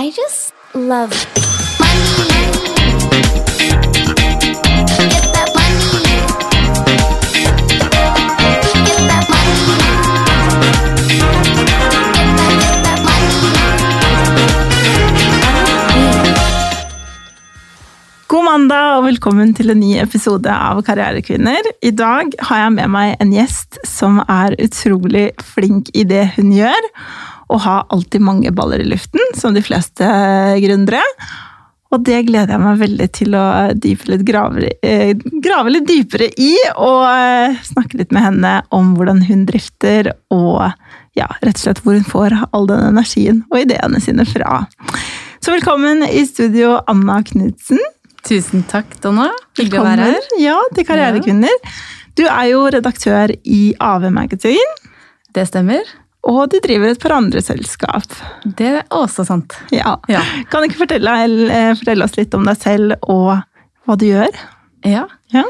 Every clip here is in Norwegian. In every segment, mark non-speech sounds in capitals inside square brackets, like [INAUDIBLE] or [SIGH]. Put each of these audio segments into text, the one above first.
I just love money. Mandag og velkommen til en ny episode av Karrierekvinner. I dag har jeg med meg en gjest som er utrolig flink i det hun gjør, og har alltid mange baller i luften, som de fleste gründere. Og det gleder jeg meg veldig til å litt grave, eh, grave litt dypere i, og eh, snakke litt med henne om hvordan hun drifter, og ja, rett og slett hvor hun får all den energien og ideene sine fra. Så velkommen i studio, Anna Knutsen. Tusen takk, Donna. Hyggelig å være her. Ja, til Karrierekvinner. Du er jo redaktør i AV Magazine, Det stemmer. Og du driver et par andre selskap. Det er også sant. Ja. Ja. Kan du ikke fortelle, eh, fortelle oss litt om deg selv og hva du gjør? ja. Ja.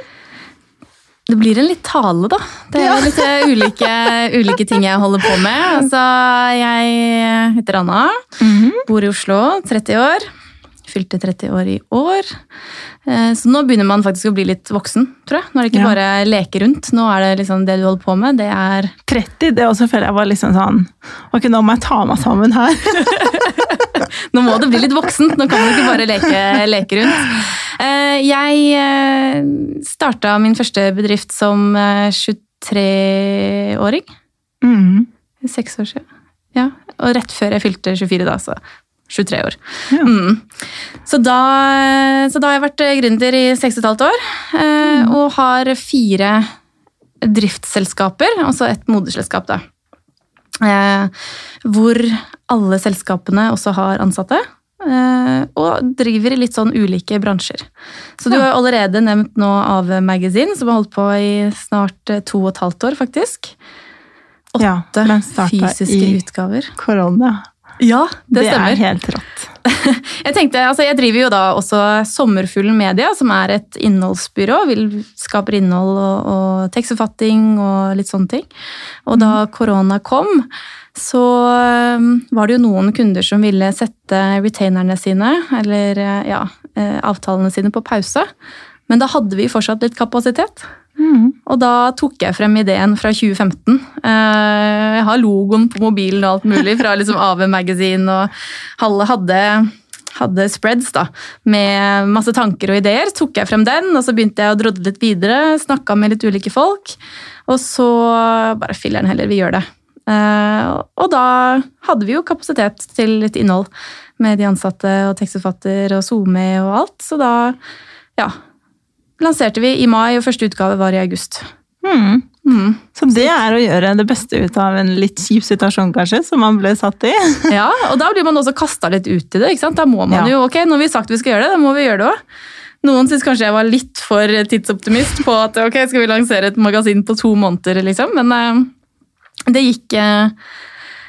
Det blir en litt tale, da. Det er litt eh, ulike, [LAUGHS] ulike ting jeg holder på med. Altså, jeg heter Anna, bor i Oslo, 30 år. Fylte 30 år i år. Eh, Så nå begynner man faktisk å bli litt voksen, tror jeg. Nå er det ikke Ja. bare leke rundt. Nå er det liksom det du holder på med, det er 30, det også føler jeg var liksom sånn Ok, nå må jeg ta meg sammen her. [LAUGHS] Nå må det bli litt voksent, nå kan du ikke bare leke, leke rundt. Eh, Jeg starta min første bedrift som eh, 23-åring. Mm. Seks år siden. Ja, og rett før jeg fylte 24 da, så 23 år. Ja. Mm. Så, da, så da har jeg vært gründer i 6,5 år, eh, og har fire driftsselskaper, altså et moderselskap da. Eh, hvor alle selskapene også har ansatte, eh, og driver i litt sånn ulike bransjer. Så du Ja. har allerede nevnt nå AV Magazine, som har holdt på i snart eh, to og et halvt år, faktisk. Åtte Ja, fysiske i- utgaver. Korona. Ja, det, Det, stemmer. er helt rått. [LAUGHS] Jeg tenkte, altså jeg driver jo da også Sommerfuglen Media, som er et innholdsbyrå. Vi skaper innhold og, og tekstforfatting og litt sånne ting. Og da korona kom, så var det jo noen kunder som ville sette retainerne sine, eller ja, øh, avtalene sine på pause. Men da hadde vi fortsatt litt kapasitet. Mm. Og da tok jeg frem ideen fra 2015. Eh, Jeg har logoen på mobilen og alt mulig fra liksom AV Magazine, og Halle hadde, hadde spreads da, med masse tanker og ideer. Så tok jeg frem den, og så begynte jeg å drodle litt videre, snakka med litt ulike folk. Og så bare filler'n heller, vi gjør det. Eh, Og da hadde vi jo kapasitet til litt innhold med de ansatte og tekstforfatter og SoMe og alt. Så da, ja, lanserte vi i mai, og første utgave var i august. Mm. Mm. Så det er å gjøre det beste ut av en litt kjip situasjon, kanskje, som man ble satt i. [LAUGHS] Ja, og da blir man også kasta litt ut i det. ikke sant? Da må man Ja. jo, ok, når vi har sagt vi skal gjøre det, da må vi gjøre det òg. Noen syns kanskje jeg var litt for tidsoptimist på at ok, skal vi lansere et magasin på to måneder, liksom. Men eh, det gikk eh,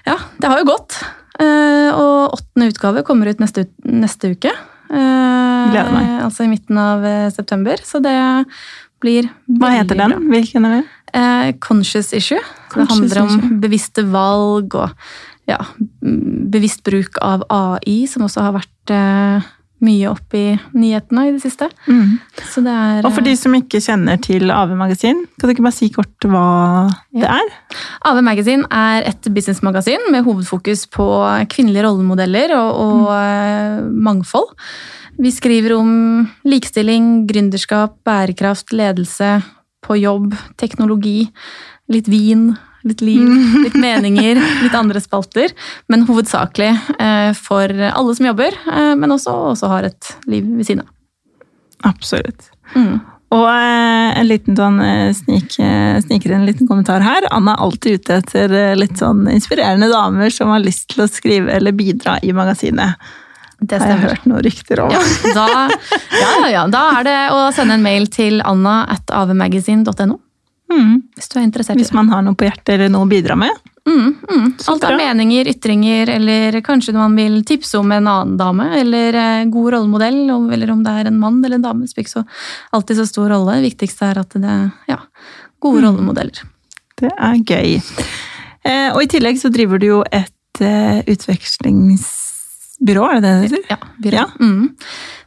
Ja, det har jo gått. Eh, og åttende utgave kommer ut neste, neste uke. Eh, Gleder meg. Altså i midten av eh, september. Så det blir Hva heter den? Hvilken er det? Eh, conscious issue. Conscious det handler om issue. bevisste valg og ja, bevisst bruk av AI, som også har vært eh, mye opp i nyhetene i det siste. Mm. Så det er Og for de som ikke kjenner til AV Magasin, kan du ikke bare si kort hva det er? AV Magasin er et businessmagasin med hovedfokus på kvinnelige rollemodeller og, og mm. mangfold. Vi skriver om likestilling, gründerskap, bærekraft, ledelse på jobb, teknologi, litt vin, litt liv, litt meninger, [LAUGHS] litt andre spalter. Men hovedsakelig eh, for alle som jobber, eh, men også, også har et liv ved siden av. Absolutt. Mm. Og eh, en liten sånn snik, sniker en liten kommentar her. Anna er alltid ute etter litt sånn inspirerende damer som har lyst til å skrive eller bidra i magasinet. Det Har jeg hørt noen rykter om. Ja, da, ja, ja, da er det å sende en mail til anna at avmagazine.no. Mm. Hvis du er interessert Hvis man har noe på hjertet eller noe å bidra med. Mm, mm. Alt av meninger, ytringer, eller kanskje man vil tipse om en annen dame, eller eh, god rollemodell, eller om det er en mann eller en dame. Det spiller ikke alltid så stor rolle. Det viktigste er at det er ja, gode Mm. rollemodeller. Det er gøy. Eh, og i tillegg så driver du jo et eh, utvekslings... er det det det heter? Ja, byrå. Ja. Mm.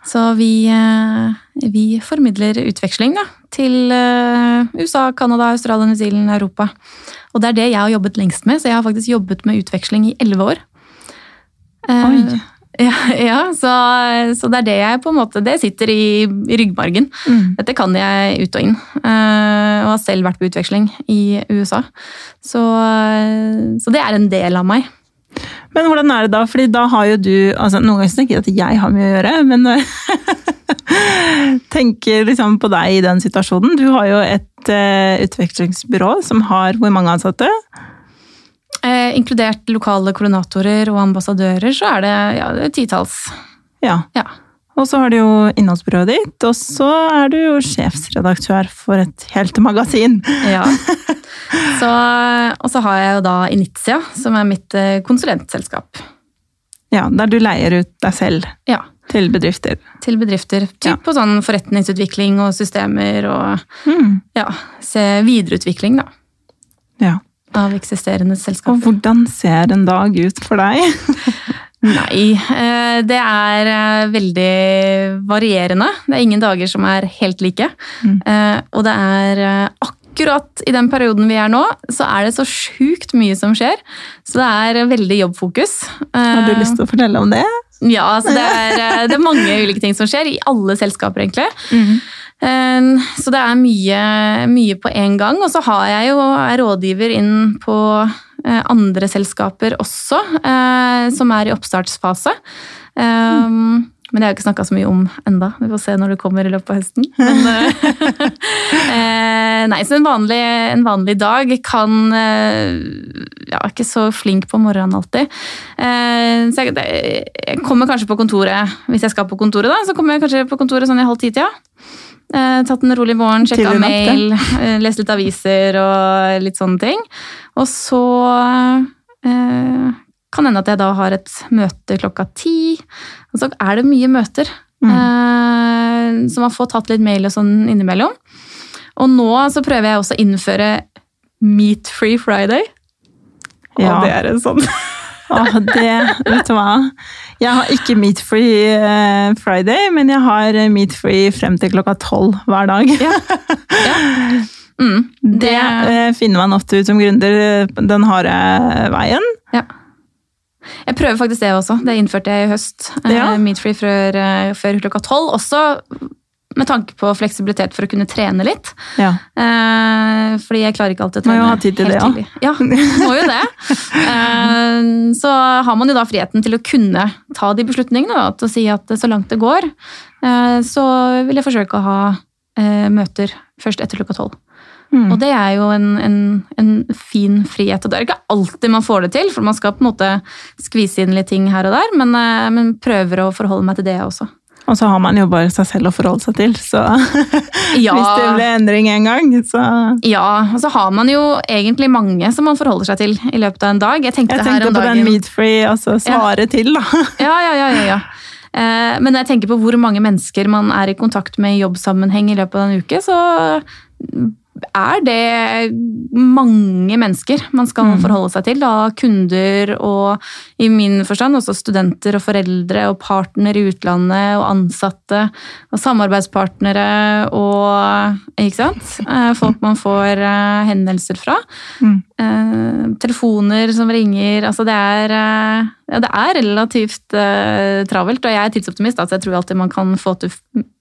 Så vi, eh, vi formidler utveksling da, til eh, USA, Canada, Australia, New Zealand, Europa. Og det er det jeg har jobbet lengst med, så jeg har faktisk jobbet med utveksling i elleve år. Eh, Oi. [LAUGHS] Ja, ja så, så det er det jeg på en måte Det sitter i, i ryggmargen. Mm. Dette kan jeg ut og inn. eh, og har selv vært på utveksling i USA. Så, så det er en del av meg. Men hvordan er det da? Fordi da har jo du altså Noen ganger tenker jeg at jeg har mye å gjøre, men [LAUGHS] tenker liksom på deg i den situasjonen. Du har jo et uh, utvekslingsbyrå som har hvor mange ansatte? Eh, inkludert lokale koordinatorer og ambassadører, så er det, ja, titalls. Ja. Ja. Og så har du jo innholdsbyrået ditt, og så er du jo sjefsredaktør for et helt magasin. Ja. [LAUGHS] Så, og så har jeg jo da Initia, som er mitt eh, konsulentselskap. Ja, Der du leier ut deg selv Ja, til bedrifter. til bedrifter. Typ Ja. på sånn forretningsutvikling og systemer og Mm. ja, se videreutvikling da, Ja. av eksisterende Og hvordan ser en dag ut for deg? [LAUGHS] Nei, eh, det er eh, veldig varierende. Det er ingen dager som er helt like. Mm. Eh, Og det er akkurat i den perioden vi er nå, så er det så sjukt mye som skjer. Så det er veldig jobbfokus. Har du lyst til å fortelle om det? Ja, altså det er, det er mange ulike ting som skjer i alle selskaper, egentlig. Mm. Så det er mye, mye på en gang. Og så har jeg jo er rådgiver inn på andre selskaper også, eh, som er i oppstartsfase. Eh, Men det har jeg ikke snakka så mye om enda. Vi får se når det kommer i løpet av høsten. [LAUGHS] Men, eh, [LAUGHS] eh, nei, så en vanlig, en vanlig dag kan eh, jeg er ikke så flink på morgenen alltid. Eh, Så jeg, jeg kommer kanskje på kontoret hvis jeg skal på kontoret, da. Så kommer jeg kanskje på kontoret sånn i halv ti-tida. Eh, tatt en rolig våren, sjekka mail, eh, lest litt aviser og litt sånne ting. Og så eh, kan hende at jeg da har et møte klokka ti. Og så er det mye møter. Mm. Eh, så man får tatt litt mail og sånn innimellom. Og nå så prøver jeg også å innføre Meat Free Friday. Ja. Det er en sånn Åh, det, vet du hva? Jeg har ikke meat free eh, Friday, men jeg har meat free frem til klokka tolv hver dag. Ja. ja. Mm, Det det, eh, finner man ofte ut som gründer den harde veien. ja. Jeg prøver faktisk det også. Det innførte jeg i høst. Eh, Ja. Meat Free før, før klokka tolv. Også med tanke på fleksibilitet for å kunne trene litt. Ja. Eh, fordi jeg klarer ikke alltid å trene Må jo ha tid til det, ja. tidlig. Ja, må jo det. Eh, så har man jo da friheten til å kunne ta de beslutningene. Da, til å si at så langt det går, eh, så vil jeg forsøke å ha eh, møter først etter klokka tolv. Mm. Og det er jo en, en, en fin frihet. Og det er ikke alltid man får det til, for man skal på en måte skvise inn litt ting her og der, men, eh, men prøver å forholde meg til det også. Og så har man jo bare seg selv å forholde seg til, så [LAUGHS] Ja. hvis det ble endring en gang, så Ja, og så har man jo egentlig mange som man forholder seg til i løpet av en dag. Jeg tenkte, Jeg tenkte på dagen... den meat free, altså svare til, da. [LAUGHS] Ja, ja, ja, ja, ja. Eh, Men når jeg tenker på hvor mange mennesker man er i kontakt med i jobbsammenheng i løpet av en uke, så er det mange mennesker man skal Mm. forholde seg til. Da. Kunder og i min forstand også studenter og foreldre og partner i utlandet og ansatte og samarbeidspartnere og Ikke sant? Eh, Folk man får hendelser henvendelser fra. Mm. Eh, telefoner som ringer. Altså det er, eh, ja, det er relativt eh, travelt, og jeg er tidsoptimist, altså så jeg tror alltid man kan få til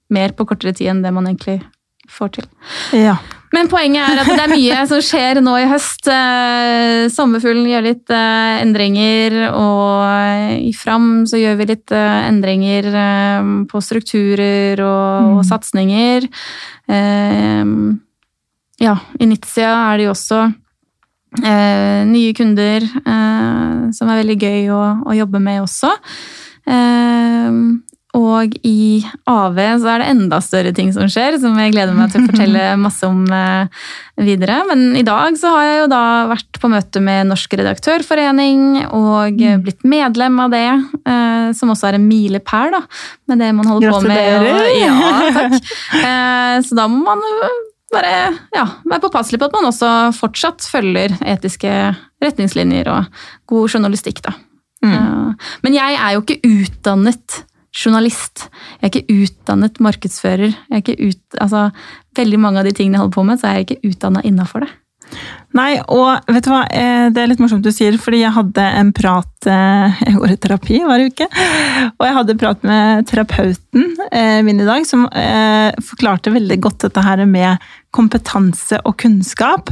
mer på kortere tid enn det man egentlig får til. Ja. Men poenget er at det er mye som skjer nå i høst. Eh, Sommerfuglen gjør litt eh, endringer, og i Fram så gjør vi litt eh, endringer på strukturer og, og satsinger. Eh, ja, i Nitzia er det jo også eh, nye kunder eh, som er veldig gøy å, å jobbe med også. Eh, og i AV så er det enda større ting som skjer, som jeg gleder meg til å fortelle [LAUGHS] masse om eh, videre. Men i dag så har jeg jo da vært på møte med Norsk redaktørforening og eh, blitt medlem av det, eh, som også er en milepæl da, med det man holder på med. Gratulerer! Ja, takk. Eh, så da må man bare ja, være påpasselig på at man også fortsatt følger etiske retningslinjer og god journalistikk, da. Mm. Men jeg er jo ikke utdannet journalist. Jeg er ikke utdannet markedsfører. Jeg er ikke ut, altså, veldig mange av de tingene jeg holder på med, så er jeg ikke utdanna innafor det. Nei, og vet du hva, eh, det er litt morsomt du sier, fordi jeg hadde en prat eh, [LAUGHS] Jeg går i terapi hver uke. Og jeg hadde prat med terapeuten eh, min i dag, som forklarte veldig godt dette her med kompetanse og kunnskap.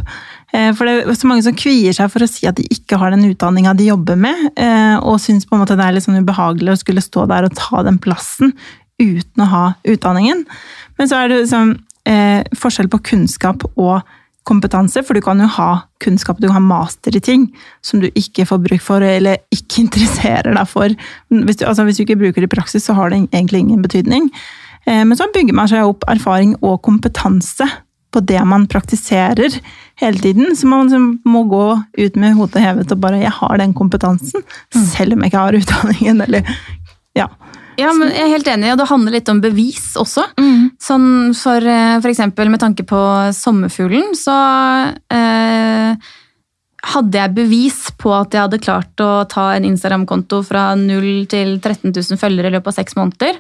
For det er så mange som kvier seg for å si at de ikke har den utdanninga de jobber med, og syns på en måte det er litt sånn ubehagelig å skulle stå der og ta den plassen uten å ha utdanningen. Men så er det liksom forskjell på kunnskap og kompetanse, for du kan jo ha kunnskap, du kan ha master i ting som du ikke får bruk for, eller ikke [LAUGHS] interesserer deg for. Hvis du, altså, hvis du ikke bruker det i praksis, så har det egentlig ingen betydning. Eh, Men så bygger man seg opp erfaring og kompetanse på det man praktiserer hele tiden. Så man liksom må gå ut med hodet hevet og bare 'jeg har den kompetansen', selv om jeg ikke har utdanningen, eller ja. Ja, men jeg er helt enig, og det handler litt om bevis også. Sånn for, eh, for eksempel med tanke på sommerfuglen, så eh, hadde jeg bevis på at jeg hadde klart å ta en Instagram-konto fra 0 til 13 000 følgere i løpet av seks måneder.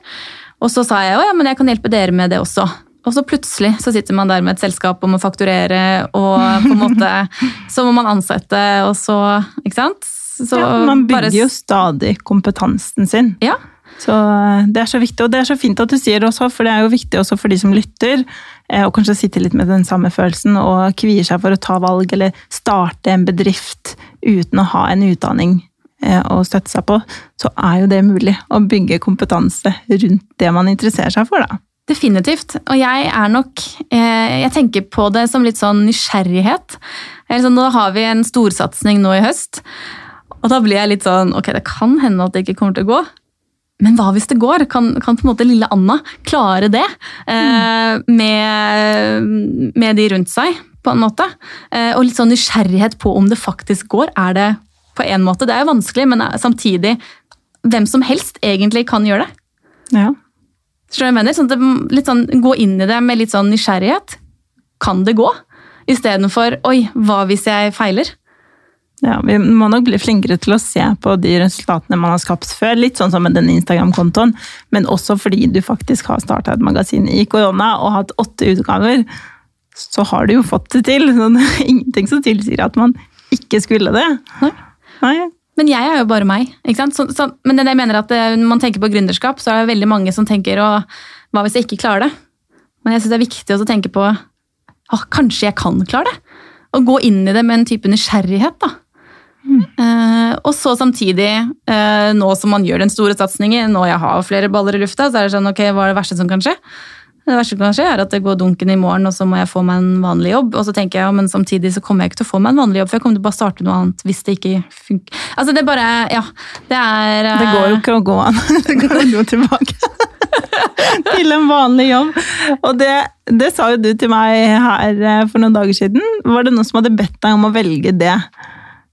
Og så sa jeg ja, men jeg kan hjelpe dere med det også. Og så plutselig så sitter man der med et selskap og må fakturere, og på en måte [LAUGHS] så må man ansette, og så Ikke sant? Så ja man bare- bygger jo stadig kompetansen sin. Ja, Så eh, det er så viktig, og det er så fint at du sier det også, for det er jo viktig også for de som lytter, eh, og kanskje sitter litt med den samme følelsen og kvier seg for å ta valg eller starte en bedrift uten å ha en utdanning eh, å støtte seg på, så er jo det mulig å bygge kompetanse rundt det man interesserer seg for, da. Definitivt. Og jeg er nok eh, Jeg tenker på det som litt sånn nysgjerrighet. Sånn, nå har vi en storsatsing nå i høst, og da blir jeg litt sånn Ok, det kan hende at det ikke kommer til å gå. Men hva hvis det går? Kan, kan på en måte lille Anna klare det? Eh, med, med de rundt seg, på en måte. Eh, og litt sånn nysgjerrighet på om det faktisk går. Er det på en måte Det er jo vanskelig, men samtidig Hvem som helst egentlig kan gjøre det. Ja. Skjønner jeg mener? Sånn det, litt sånn, gå inn i det med litt sånn nysgjerrighet. Kan det gå? Istedenfor oi, hva hvis jeg feiler? Ja, Vi må nok bli flinkere til å se på de resultatene man har skapt før. Litt sånn som med den Instagram-kontoen, men også fordi du faktisk har starta et magasin i korona og hatt åtte utgaver, så har du jo fått det til. Sånn, ingenting som tilsier at man ikke skulle det. Nei. Nei. Men jeg er jo bare meg. ikke sant? Så, så, men det jeg mener at eh, når man tenker på gründerskap, så er det veldig mange som tenker å, hva hvis jeg ikke klarer det? Men jeg syns det er viktig å tenke på å, kanskje jeg kan klare det? Og gå inn i det med en type nysgjerrighet. da. Eh, og så samtidig, uh, nå som man gjør den store satsingen, nå jeg har flere baller i lufta, så er det sånn, ok, hva er det verste som kan skje? Det verste som kan skje er at det går dunken i morgen, og så må jeg få meg en vanlig jobb. Og så tenker jeg, ja, men samtidig så kommer jeg ikke til å få meg en vanlig jobb, for jeg kommer til å bare starte noe annet hvis det ikke funker. Altså det er bare, ja, det er... uh... Det går jo ikke å gå an. [LAUGHS] Det går jo tilbake [LAUGHS] til en vanlig jobb. Og det, det sa jo du til meg her eh, for noen dager siden. Var det noen som hadde bedt deg om å velge det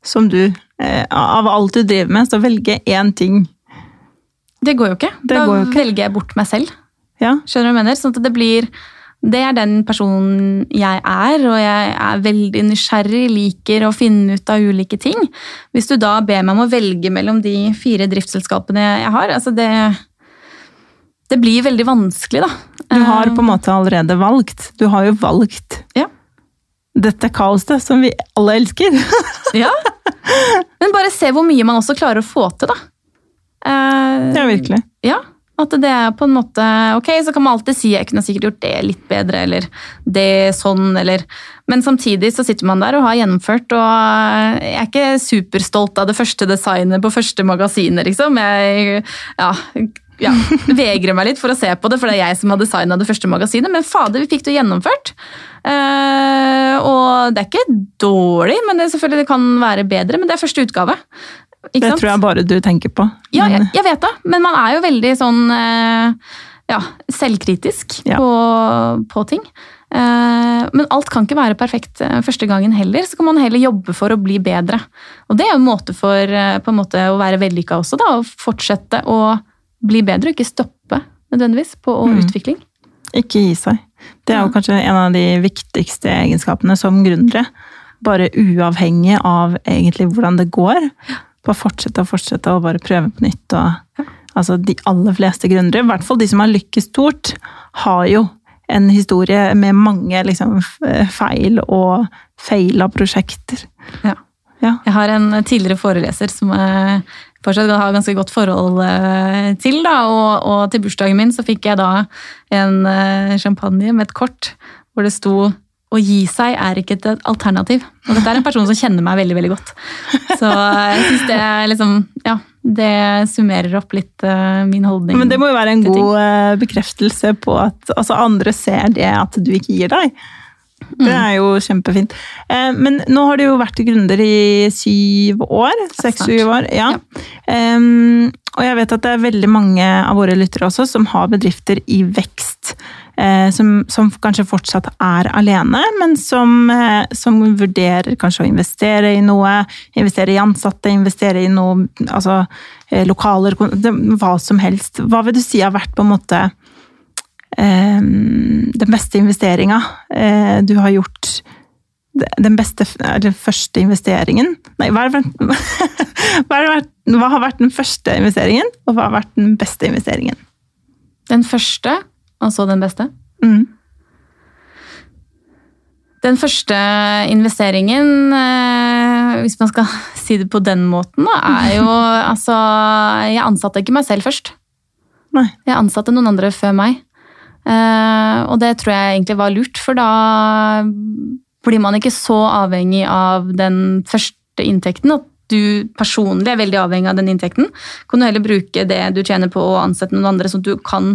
som du eh, Av alt du driver med, så velge én ting. Det går jo ikke. Det da jo ikke. velger jeg bort meg selv. Ja. Skjønner du hva jeg mener? Sånn at det blir det er den personen jeg er, og jeg er veldig nysgjerrig, liker å finne ut av ulike ting. Hvis du da ber meg om å velge mellom de fire driftsselskapene jeg har, altså det Det blir veldig vanskelig, da. Du har på en måte allerede valgt. Du har jo valgt Ja. Dette kaoset som vi alle elsker. [LAUGHS] Ja. Men bare se hvor mye man også klarer å få til, da. Eh, Ja, virkelig. Ja, at det er på en måte Ok, så kan man alltid si jeg kunne sikkert gjort det litt bedre, eller det sånn, eller Men samtidig så sitter man der og har gjennomført, og jeg er ikke superstolt av det første designet på første magasinet, liksom. Jeg ja, ja, vegrer meg litt for å se på det, for det er jeg som har designa det første magasinet, men fader, vi fikk det gjennomført. Uh, og det er ikke dårlig, men det, selvfølgelig det kan være bedre, men det er første utgave. Ikke Det sant? tror jeg bare du tenker på. Ja, jeg, jeg vet det, men man er jo veldig sånn uh, ja, selvkritisk Ja. på, på ting. Eh, men alt kan ikke være perfekt første gangen heller, så kan man heller jobbe for å bli bedre. Og det er jo en måte for på en måte å være vellykka også, da, å fortsette å bli bedre, og ikke stoppe nødvendigvis på Mm. utvikling. Ikke gi seg. Det er jo kanskje en av de viktigste egenskapene som gründere. Bare uavhengig av egentlig hvordan det går. bare fortsette og fortsette og bare prøve på nytt. Og, altså, de aller fleste gründere, i hvert fall de som har lykkes stort, har jo en historie med mange liksom, feil og feila prosjekter. Ja. Ja. Jeg har en tidligere foreleser som jeg fortsatt har ganske godt forhold eh, til. Da, og, og til bursdagen min så fikk jeg da en eh, champagne med et kort hvor det sto å gi seg er ikke et alternativ. Og dette er en person som kjenner meg veldig veldig godt. Så jeg synes det liksom, ja, det summerer opp litt eh, min holdning. Men det må jo være en god eh, bekreftelse på at altså, andre ser det at du ikke gir deg. Det er jo kjempefint. Eh, Men nå har du jo vært gründer i syv år. Seks-syv år. Ja. Em, og jeg vet at det er veldig mange av våre lyttere også som har bedrifter i vekst. eh, Som, som kanskje fortsatt er alene, men som, eh, som vurderer kanskje å investere i noe. Investere i ansatte, investere i noe altså, lokaler, hva som helst. Hva vil du si har vært på en måte den beste investeringa eh, du har gjort? Den beste, eller første investeringen? Nei, hva, er, [LAUGHS] hva, vært, hva har vært den første investeringen, og hva har vært den beste investeringen? Den første, altså den beste. Mm. Den første investeringen, eh, hvis man skal [LAUGHS] si det på den måten, er jo [LAUGHS] altså Jeg ansatte ikke meg selv først. Nei. Jeg ansatte noen andre før meg. Eh, og det tror jeg egentlig var lurt, for da blir man ikke så avhengig av den første inntekten. At du personlig er veldig avhengig av den inntekten. Kan du heller bruke det du tjener på å ansette noen andre, sånn at du kan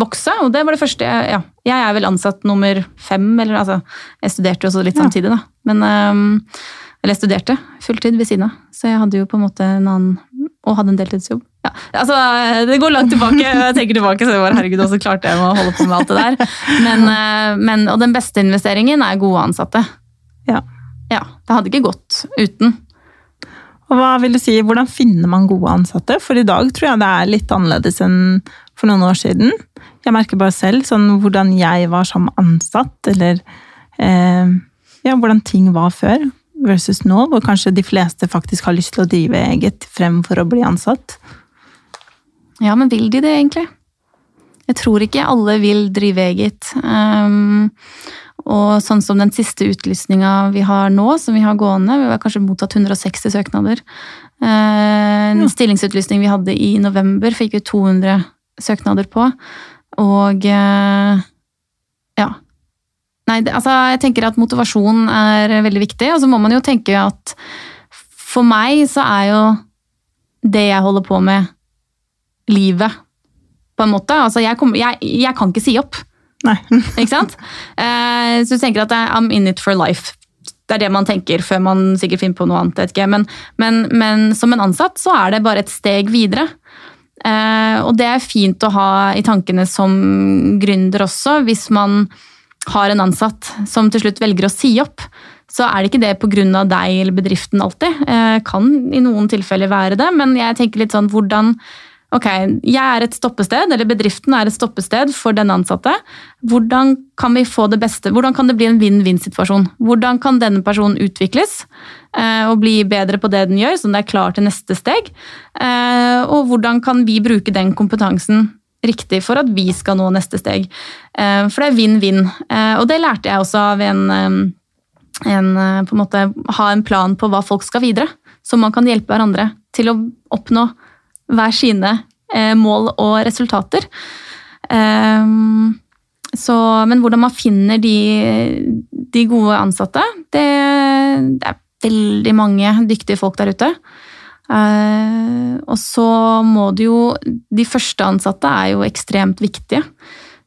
vokse. Og det var det første jeg Ja, jeg er vel ansatt nummer fem, eller altså Jeg studerte jo også litt Ja. samtidig, da. Men ehm, Eller jeg studerte fulltid ved siden av, så jeg hadde jo på en måte en annen Og hadde en deltidsjobb. Ja, altså, Det går langt tilbake. [LAUGHS] Jeg tenker tilbake, så bare, herregud, også klarte jeg å holde på med alt det der. Men, eh, men, og den beste investeringen er gode ansatte. Ja. Ja, Det hadde ikke gått uten. Og hva vil du si, Hvordan finner man gode ansatte? For i dag tror jeg det er litt annerledes enn for noen år siden. Jeg merker bare selv sånn, hvordan jeg var som ansatt, eller eh, ja, hvordan ting var før versus nå, hvor kanskje de fleste faktisk har lyst til å drive eget fremfor å bli ansatt. Ja, men vil de det egentlig? Jeg tror ikke alle vil drive eget. Um, og sånn som den siste utlysninga vi har nå, som vi har gående, vi har kanskje mottatt 160 søknader. Eh, En Ja. stillingsutlysning vi hadde i november, fikk vi 200 søknader på. Og uh, ja. Nei, det, altså, jeg tenker at motivasjon er veldig viktig, og så må man jo tenke at for meg så er jo det jeg holder på med, livet, på en måte. Altså, jeg, kom, jeg, jeg kan ikke si opp. Nei. [LAUGHS] Ikke sant? Uh, så du tenker at er, I'm in it for life. Det er det man tenker før man sikkert finner på noe annet. vet ikke. Men, men, men som en ansatt så er det bare et steg videre. Uh, og det er fint å ha i tankene som gründer også, hvis man har en ansatt som til slutt velger å si opp. Så er det ikke det pga. deg eller bedriften alltid. Eh, kan i noen tilfeller være det, men jeg tenker litt sånn hvordan Ok, jeg er et stoppested, eller bedriften er et stoppested for den ansatte. Hvordan kan vi få det beste? Hvordan kan det bli en vinn-vinn-situasjon? Hvordan kan denne personen utvikles eh, og bli bedre på det den gjør, så den er klar til neste steg? Eh, og hvordan kan vi bruke den kompetansen riktig for at vi skal nå neste steg? Eh, for det er vinn-vinn. Og det lærte jeg også av en, en på en måte, Ha en plan på hva folk skal videre, så man kan hjelpe hverandre til å oppnå hver sine eh, mål og resultater. Ehm, så, men hvordan man finner de, de gode ansatte, det, det er veldig mange dyktige folk der ute. Eh, og så må det jo De første ansatte er jo ekstremt viktige.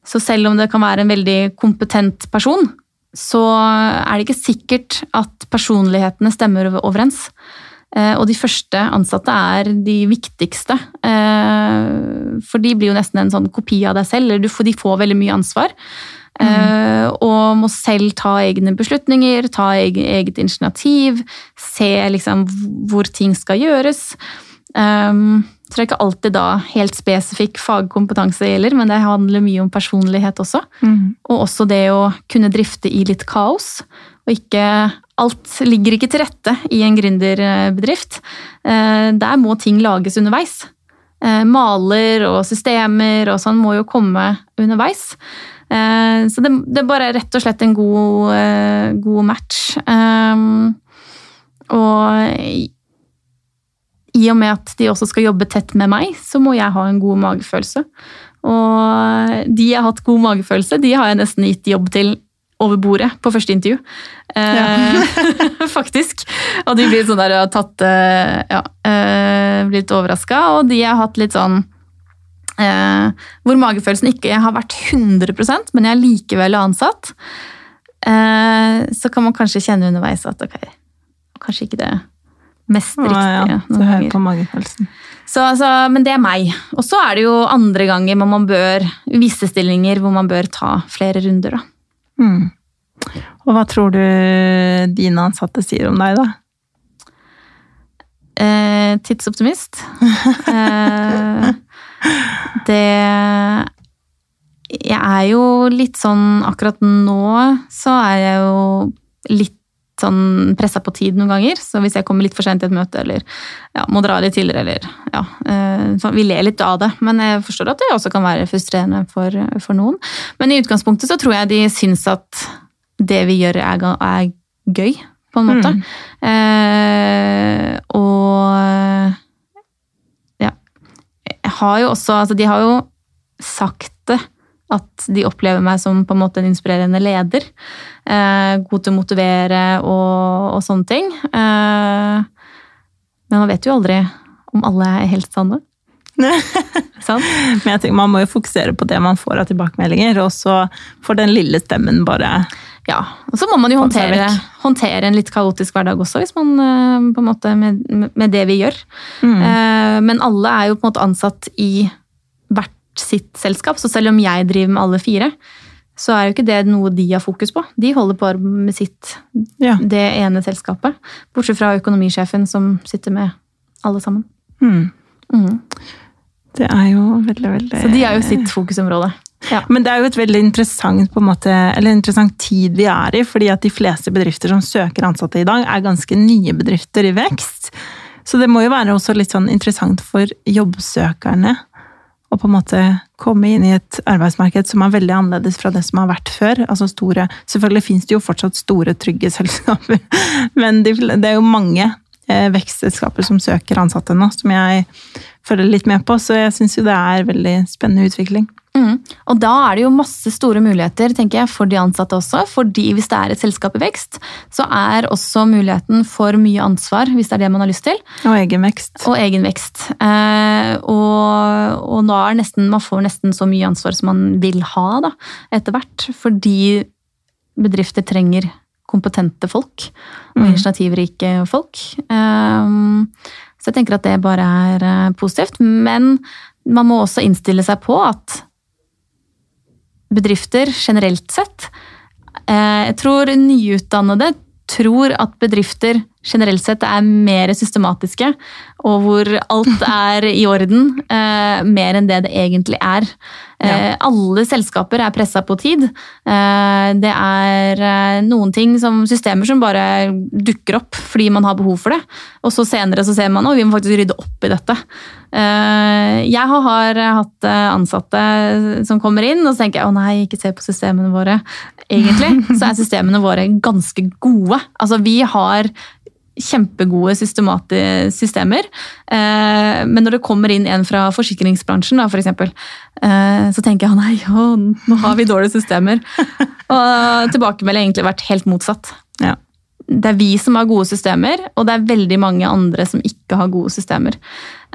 Så selv om det kan være en veldig kompetent person, så er det ikke sikkert at personlighetene stemmer overens. Eh, Og de første ansatte er de viktigste. eh, For de blir jo nesten en sånn kopi av deg selv. eller De får veldig mye ansvar. Mm. Og må selv ta egne beslutninger, ta eget initiativ. Se liksom hvor ting skal gjøres. Så det er ikke alltid da helt spesifikk fagkompetanse gjelder, men det handler mye om personlighet også. Mm. Og også det å kunne drifte i litt kaos, og ikke alt ligger ikke til rette i en gründerbedrift. Eh, Der må ting lages underveis. Eh, Maler og systemer og sånn må jo komme underveis. Eh, Så det, det bare rett og slett en god, god match. Og i og med at de også skal jobbe tett med meg, så må jeg ha en god magefølelse. Og de jeg har hatt god magefølelse, de har jeg nesten gitt jobb til over bordet på første intervju. Eh, [LAUGHS] faktisk. Og de blir sånn der, og tatt eh, Ja, eh, blitt overraska. Og de har hatt litt sånn eh, Hvor magefølelsen ikke har vært 100% men jeg er likevel ansatt. Eh, så kan man kanskje kjenne underveis at ok, kanskje ikke det mest riktige. ja. Så noen hører på magefølelsen. Så, altså, men det er meg. Og så er det jo andre ganger hvor man bør, visse stillinger hvor man bør ta flere runder. Da. Mm. Og hva tror du dine ansatte sier om deg, da? Eh, tidsoptimist. eh, det Jeg er jo litt sånn Akkurat nå så er jeg jo litt sånn pressa på tid noen ganger. Så hvis jeg kommer litt for sent til et møte, eller ja, må dra litt tidligere, eller ja eh, så Vi ler litt av det, men jeg forstår at det også kan være frustrerende for, for noen. Men i utgangspunktet så tror jeg de syns at det vi gjør er, er gøy, på en måte. Mm. Eh, og ja. Jeg har jo også Altså, de har jo sagt det. At de opplever meg som på en måte en inspirerende leder. Eh, god til å motivere og, og sånne ting. Eh, men man vet jo aldri om alle er helt sanne. [LAUGHS] sånn? Men jeg tenker Man må jo fokusere på det man får av tilbakemeldinger, og så får den lille stemmen bare Ja, og så må man jo håndtere, håndtere en litt kaotisk hverdag også, hvis man eh, på en måte med, med det vi gjør. mm. Eh, Men alle er jo på en måte ansatt i hvert sitt selskap, så selv om jeg driver med alle fire, så er jo ikke det noe de har fokus på. De holder på med sitt, Ja. det ene selskapet. Bortsett fra økonomisjefen som sitter med alle sammen. Mm. Mm. Det er jo veldig, veldig Så de er jo sitt fokusområde. Ja. Men det er jo et veldig interessant, måte, eller interessant tid vi er i, fordi at de fleste bedrifter som søker ansatte i dag, er ganske nye bedrifter i vekst. Så det må jo være også litt sånn interessant for jobbsøkerne å på en måte komme inn i et arbeidsmarked som er veldig annerledes fra det som har vært før. Altså store, selvfølgelig finnes det jo fortsatt store, trygge [LAUGHS] selskaper, men det er jo mange eh, vekstselskaper som søker ansatte nå, som jeg følger litt med på, så jeg syns jo det er veldig spennende utvikling. Mhm. Og da er det jo masse store muligheter tenker jeg, for de ansatte også. fordi hvis det er et selskap i vekst, så er også muligheten for mye ansvar, hvis det er det man har lyst til, Og egenvekst. og egen vekst. Eh, og, og nå er nesten, man får nesten så mye ansvar som man vil ha da, etter hvert. Fordi bedrifter trenger kompetente folk og Mm. initiativrike folk. Eh, så jeg tenker at det bare er eh, positivt. Men man må også innstille seg på at bedrifter generelt sett. Eh, Jeg tror nyutdannede tror at bedrifter generelt sett er mer systematiske, og hvor alt [LAUGHS] er i orden, eh, mer enn det det egentlig er. Eh, Alle selskaper er pressa på tid. Eh, det er eh, noen ting som systemer som bare dukker opp fordi man har behov for det. Og så senere så ser man at vi må faktisk rydde opp i dette. Eh, jeg har, har hatt eh, ansatte som kommer inn, og så tenker jeg å nei, ikke se på systemene våre. Egentlig så er [LAUGHS] systemene våre ganske gode. Altså vi har kjempegode systemer. Eh, men når det kommer inn en fra forsikringsbransjen, da, for eksempel, eh, så tenker jeg nei, å, nå har vi dårlige systemer. [LAUGHS] Og tilbakemeldingen har egentlig vært helt motsatt. Ja. Det er vi som har gode systemer, og det er veldig mange andre som ikke har gode systemer.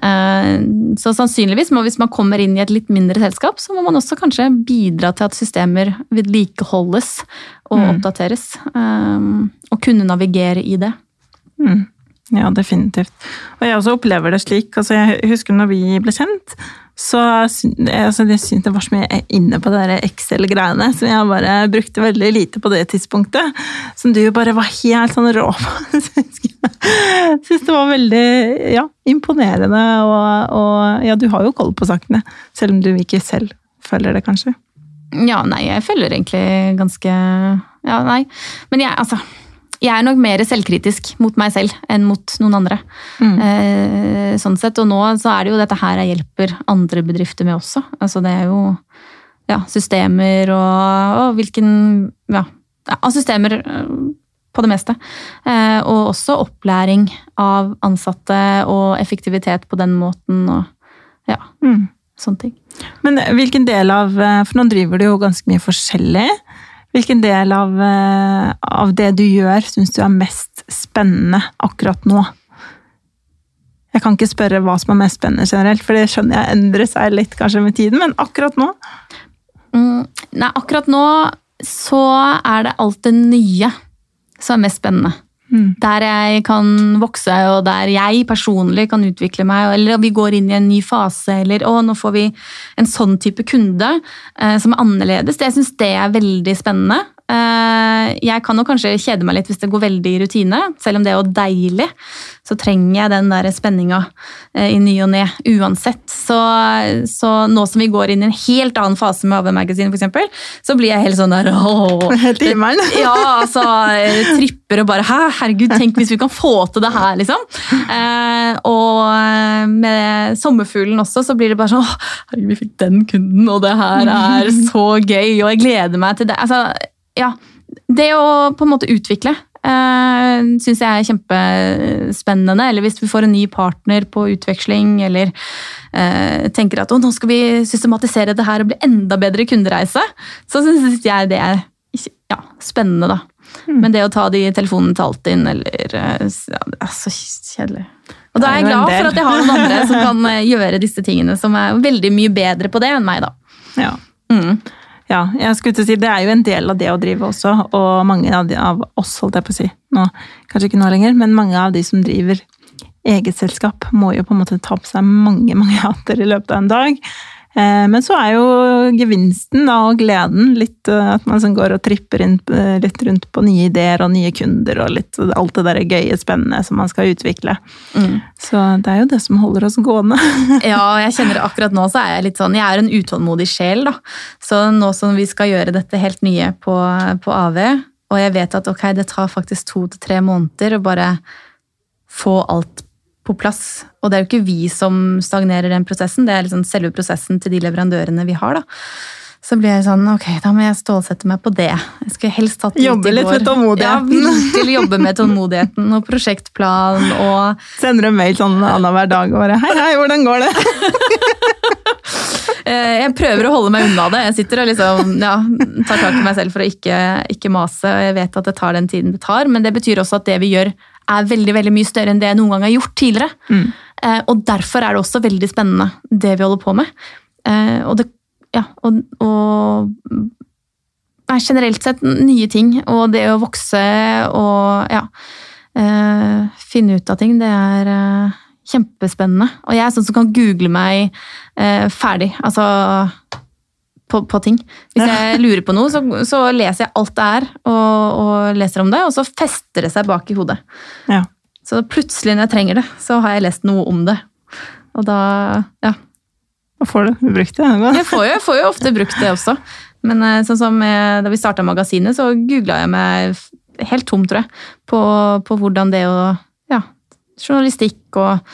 Eh, Så sannsynligvis, må, hvis man kommer inn i et litt mindre selskap, så må man også kanskje bidra til at systemer vedlikeholdes og Mm. oppdateres. Og kunne navigere i det. Mm. Ja, definitivt. Og jeg også opplever det slik. altså Jeg husker når vi ble kjent, så altså jeg syntes det var så mye inne på der Excel-greiene som jeg bare brukte veldig lite på det tidspunktet. Som du bare var helt sånn rå på. [LAUGHS] Jeg syns det var veldig ja, imponerende. Og, og ja, du har jo koll på sakene, selv om du ikke selv føler det, kanskje. Ja, nei, jeg følger egentlig ganske Ja, nei. Men jeg, altså jeg er nok mer selvkritisk mot meg selv enn mot noen andre. Mm. Eh, sånn sett, Og nå så er det jo dette her jeg hjelper andre bedrifter med også. Altså det er jo ja, systemer og, og hvilken Ja, ja systemer eh, på det meste. Eh, og også opplæring av ansatte og effektivitet på den måten og ja, Mm. sånne ting. Men hvilken del av eh, For nå driver du jo ganske mye forskjellig. Hvilken del av, eh, av det du gjør, syns du er mest spennende akkurat nå? Jeg kan ikke spørre hva som er mest spennende generelt, for det skjønner jeg endrer seg litt kanskje med tiden, men akkurat nå? Mm, nei, akkurat nå så er det alt det nye som er mest spennende. Mm. Der jeg kan vokse, og der jeg personlig kan utvikle meg. Eller vi går inn i en ny fase, eller å, nå får vi en sånn type kunde eh, som er annerledes. Det, jeg syns det er veldig spennende. Eh, jeg kan jo kanskje kjede meg litt hvis det går veldig i rutine, selv om det er jo deilig. Så trenger jeg den der spenninga eh, i ny og ne uansett. Så, så nå som vi går inn i en helt annen fase med AV Magazine, f.eks., så blir jeg helt sånn der himmelen? [LAUGHS] [LAUGHS] ja, altså eh, tripper og bare Hæ, herregud, tenk hvis vi kan få til det her, liksom. Og med sommerfuglen også, så blir det bare sånn herregud, vi fikk den kunden, og det her er [LAUGHS] så gøy, og jeg gleder meg til det. Altså, ja, det å på en måte utvikle uh, syns jeg er kjempespennende. Eller hvis vi får en ny partner på utveksling, eller uh, tenker at nå skal vi systematisere det her og bli enda bedre kundereise, så syns jeg det er ja, spennende, da. Men det å ta de telefonene til Altinn, eller eh, ja, Det er så kjedelig. Og da er jeg glad for at jeg har noen andre som kan eh, gjøre disse tingene, som er veldig mye bedre på det enn meg, da. Ja. Mm. Ja, jeg skulle til å si, Det er jo en del av det å drive også, og mange av, de, av oss, holdt jeg på å si, nå, kanskje ikke nå lenger, men mange av de som driver eget selskap, må jo på en måte ta på seg mange mange [LAUGHS] hatter i løpet av en dag. Eh, Men så er jo gevinsten da, og gleden litt eh, at man sånn går og tripper eh, litt rundt på nye ideer og nye kunder og litt alt det der gøye, spennende som man skal utvikle. Mm. Så det er jo det som holder oss gående. [LAUGHS] Ja, jeg kjenner akkurat nå, så er jeg litt sånn Jeg er en utålmodig sjel, da. Så nå som vi skal gjøre dette helt nye på, på AV, og jeg vet at ok, det tar faktisk to til tre måneder å bare få alt på plass. Og det er jo ikke vi som stagnerer den prosessen, det er liksom selve prosessen til de leverandørene vi har, da. Så blir jeg sånn, ok, da må jeg stålsette meg på det. Jeg skulle helst tatt Jobbe litt med tålmodigheten. Ja, virkelig jobbe med tålmodigheten og prosjektplan og Sender en mail sånn annenhver dag og bare Hei, hei, hvordan går det? [LAUGHS] Eh, Jeg prøver å holde meg unna det. Jeg sitter og liksom, ja, tar tak i meg selv for å ikke, ikke mase. og Jeg vet at det tar den tiden det tar, men det betyr også at det vi gjør er veldig veldig mye større enn det jeg noen gang har gjort tidligere. Mm. Eh, Og derfor er det også veldig spennende, det vi holder på med. Eh, Og, det, ja, og, og generelt sett nye ting, og det å vokse og ja, eh, finne ut av ting, det er eh, kjempespennende. Og jeg er sånn som kan google meg eh, ferdig, altså på, på ting. Hvis jeg lurer på noe, så, så leser jeg alt det er, og, og leser om det, og så fester det seg bak i hodet. Ja. Så plutselig når jeg trenger det, så har jeg lest noe om det. Og da, ja. Hva får du brukt det? Jeg får jo, jeg får jo ofte brukt det også. Men eh, sånn som jeg, da vi starta magasinet, så googla jeg meg helt tom, tror jeg, på, på hvordan det å Ja, journalistikk og,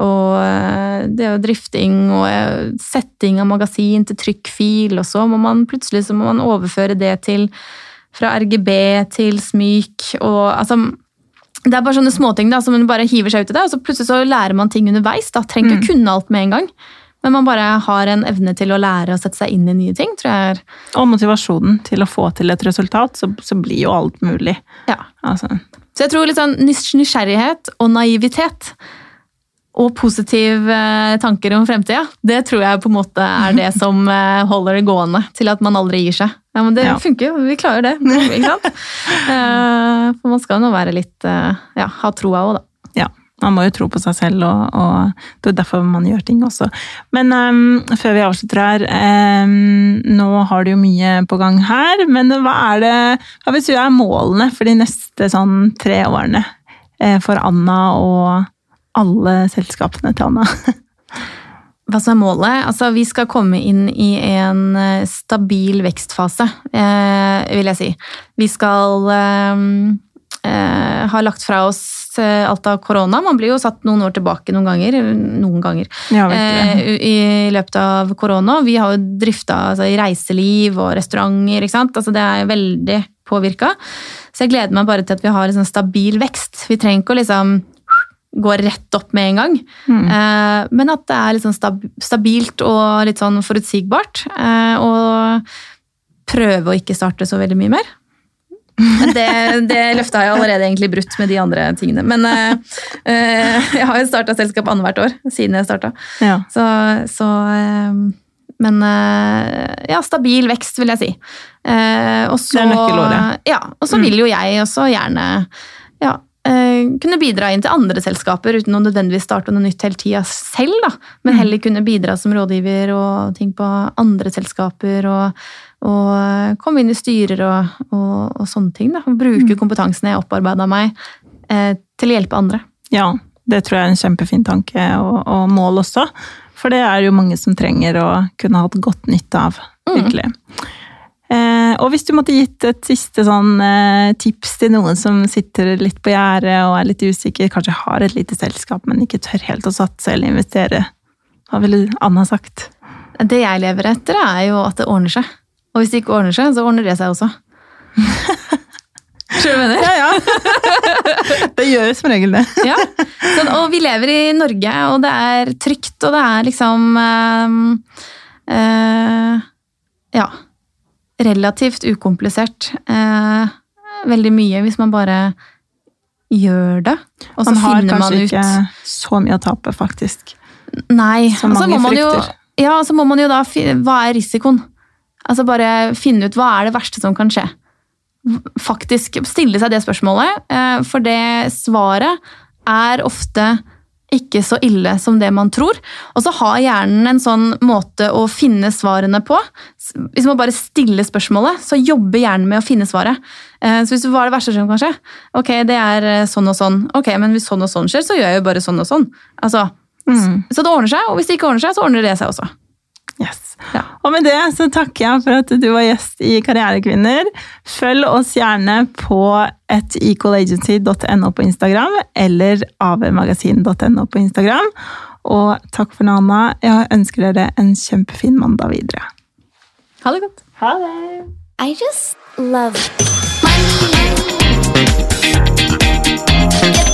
og det det jo drifting og eh, setting av magasin til trykkfil, og så må man plutselig så må man overføre det til fra RGB til smyk og altså det er bare sånne småting da, som man bare hiver seg ut i det, og så plutselig så lærer man ting underveis. da, Trenger ikke å kunne alt med en gang, men man bare har en evne til å lære å sette seg inn i nye ting. tror jeg er, Og motivasjonen til å få til et resultat, så, så blir jo alt mulig. ja. Altså, Så jeg tror litt sånn nysgjerrighet og naivitet og positive eh, tanker om fremtida, det tror jeg på en måte er det som eh, holder det gående til at man aldri gir seg. Ja, men det Ja. funker jo, vi klarer det. [LAUGHS] ikke sant? Eh, For man skal nå være litt Ja, ha troa òg, da. ja, man må jo tro på seg selv, og, og det er derfor man gjør ting også. Men um, før vi avslutter her, um, nå har du jo mye på gang her, men hva er det Hva vil du er målene for de neste sånn tre årene for Anna og alle selskapene til Anna? [LAUGHS] Hva som er målet? Altså, vi skal komme inn i en eh, stabil vekstfase, eh, vil jeg si. Vi skal eh, har lagt fra oss alt av korona. Man blir jo satt noen år tilbake noen ganger. Noen ganger. Ja, eh, I løpet av korona. Vi har jo drifta altså, i reiseliv og restauranter. ikke sant? Altså, det er veldig påvirka. Så jeg gleder meg bare til at vi har en sånn stabil vekst. Vi trenger ikke å liksom gå rett opp med en gang. Mm. Eh, men at det er litt sånn stab stabilt og litt sånn forutsigbart. Eh, og prøve å ikke starte så veldig mye mer. Det, det løftet har jeg allerede egentlig brutt med de andre tingene. Men eh, eh, jeg har jo starta selskap annethvert år siden jeg starta. Ja. Så, så eh, Men eh, ja, stabil vekst, vil jeg si. Eh, og så, Det er nøkkelordet. Ja, og så vil jo jeg også gjerne ja, kunne bidra inn til andre selskaper uten å nødvendigvis starte noe nytt hele tida selv. Da. Men heller kunne bidra som rådgiver og ting på andre selskaper. Og, og eh, komme inn i styrer og, og, og sånne ting. Da. Bruke kompetansen jeg opparbeida meg eh, til å hjelpe andre. Ja, det tror jeg er en kjempefin tanke og, og mål også. For det er jo mange som trenger å kunne ha hatt godt nytte av, virkelig. Eh, og hvis du måtte gitt et siste sånn eh, tips til noen som sitter litt på gjerdet og er litt usikker, kanskje har et lite selskap, men ikke tør helt å satse eller investere, hva ville Anna sagt? Det jeg lever etter, er jo at det ordner seg. Og hvis det ikke ordner seg, så ordner det seg også. [LAUGHS] Skjønner du hva jeg mener? Ja, ja. det gjør som regel det. [LAUGHS] Ja. Sånn, og vi lever i Norge, og det er trygt, og det er liksom øh, øh, Ja. Relativt ukomplisert. Eh, veldig mye hvis man bare gjør det. Og så Man har finner man kanskje ut ikke så mye å tape, faktisk. Nei. Som så mange må man jo, ja, så må man jo da Hva er risikoen? Altså bare finne ut hva er det verste som kan skje. Faktisk stille seg det spørsmålet, eh, for det svaret er ofte ikke så ille som det man tror. Og så har hjernen en sånn måte å finne svarene på. Hvis man bare stiller spørsmålet, så jobber hjernen med å finne svaret. Eh, Så hvis hva er det verste som kan skje? Ok, det er eh, sånn og sånn. Ok, men hvis sånn og sånn skjer, så gjør jeg jo bare sånn og sånn. Altså, Mm. så det ordner seg, og hvis det ikke ordner seg, så ordner det seg også. Ja. Og med det så takker jeg for at du var gjest i Karrierekvinner. Følg oss gjerne på et equalagency.no på Instagram, eller avmagasin.no på Instagram. Og takk for nå, Anna. Jeg ønsker dere en kjempefin mandag videre. Ha det godt. Ha det! I just love money.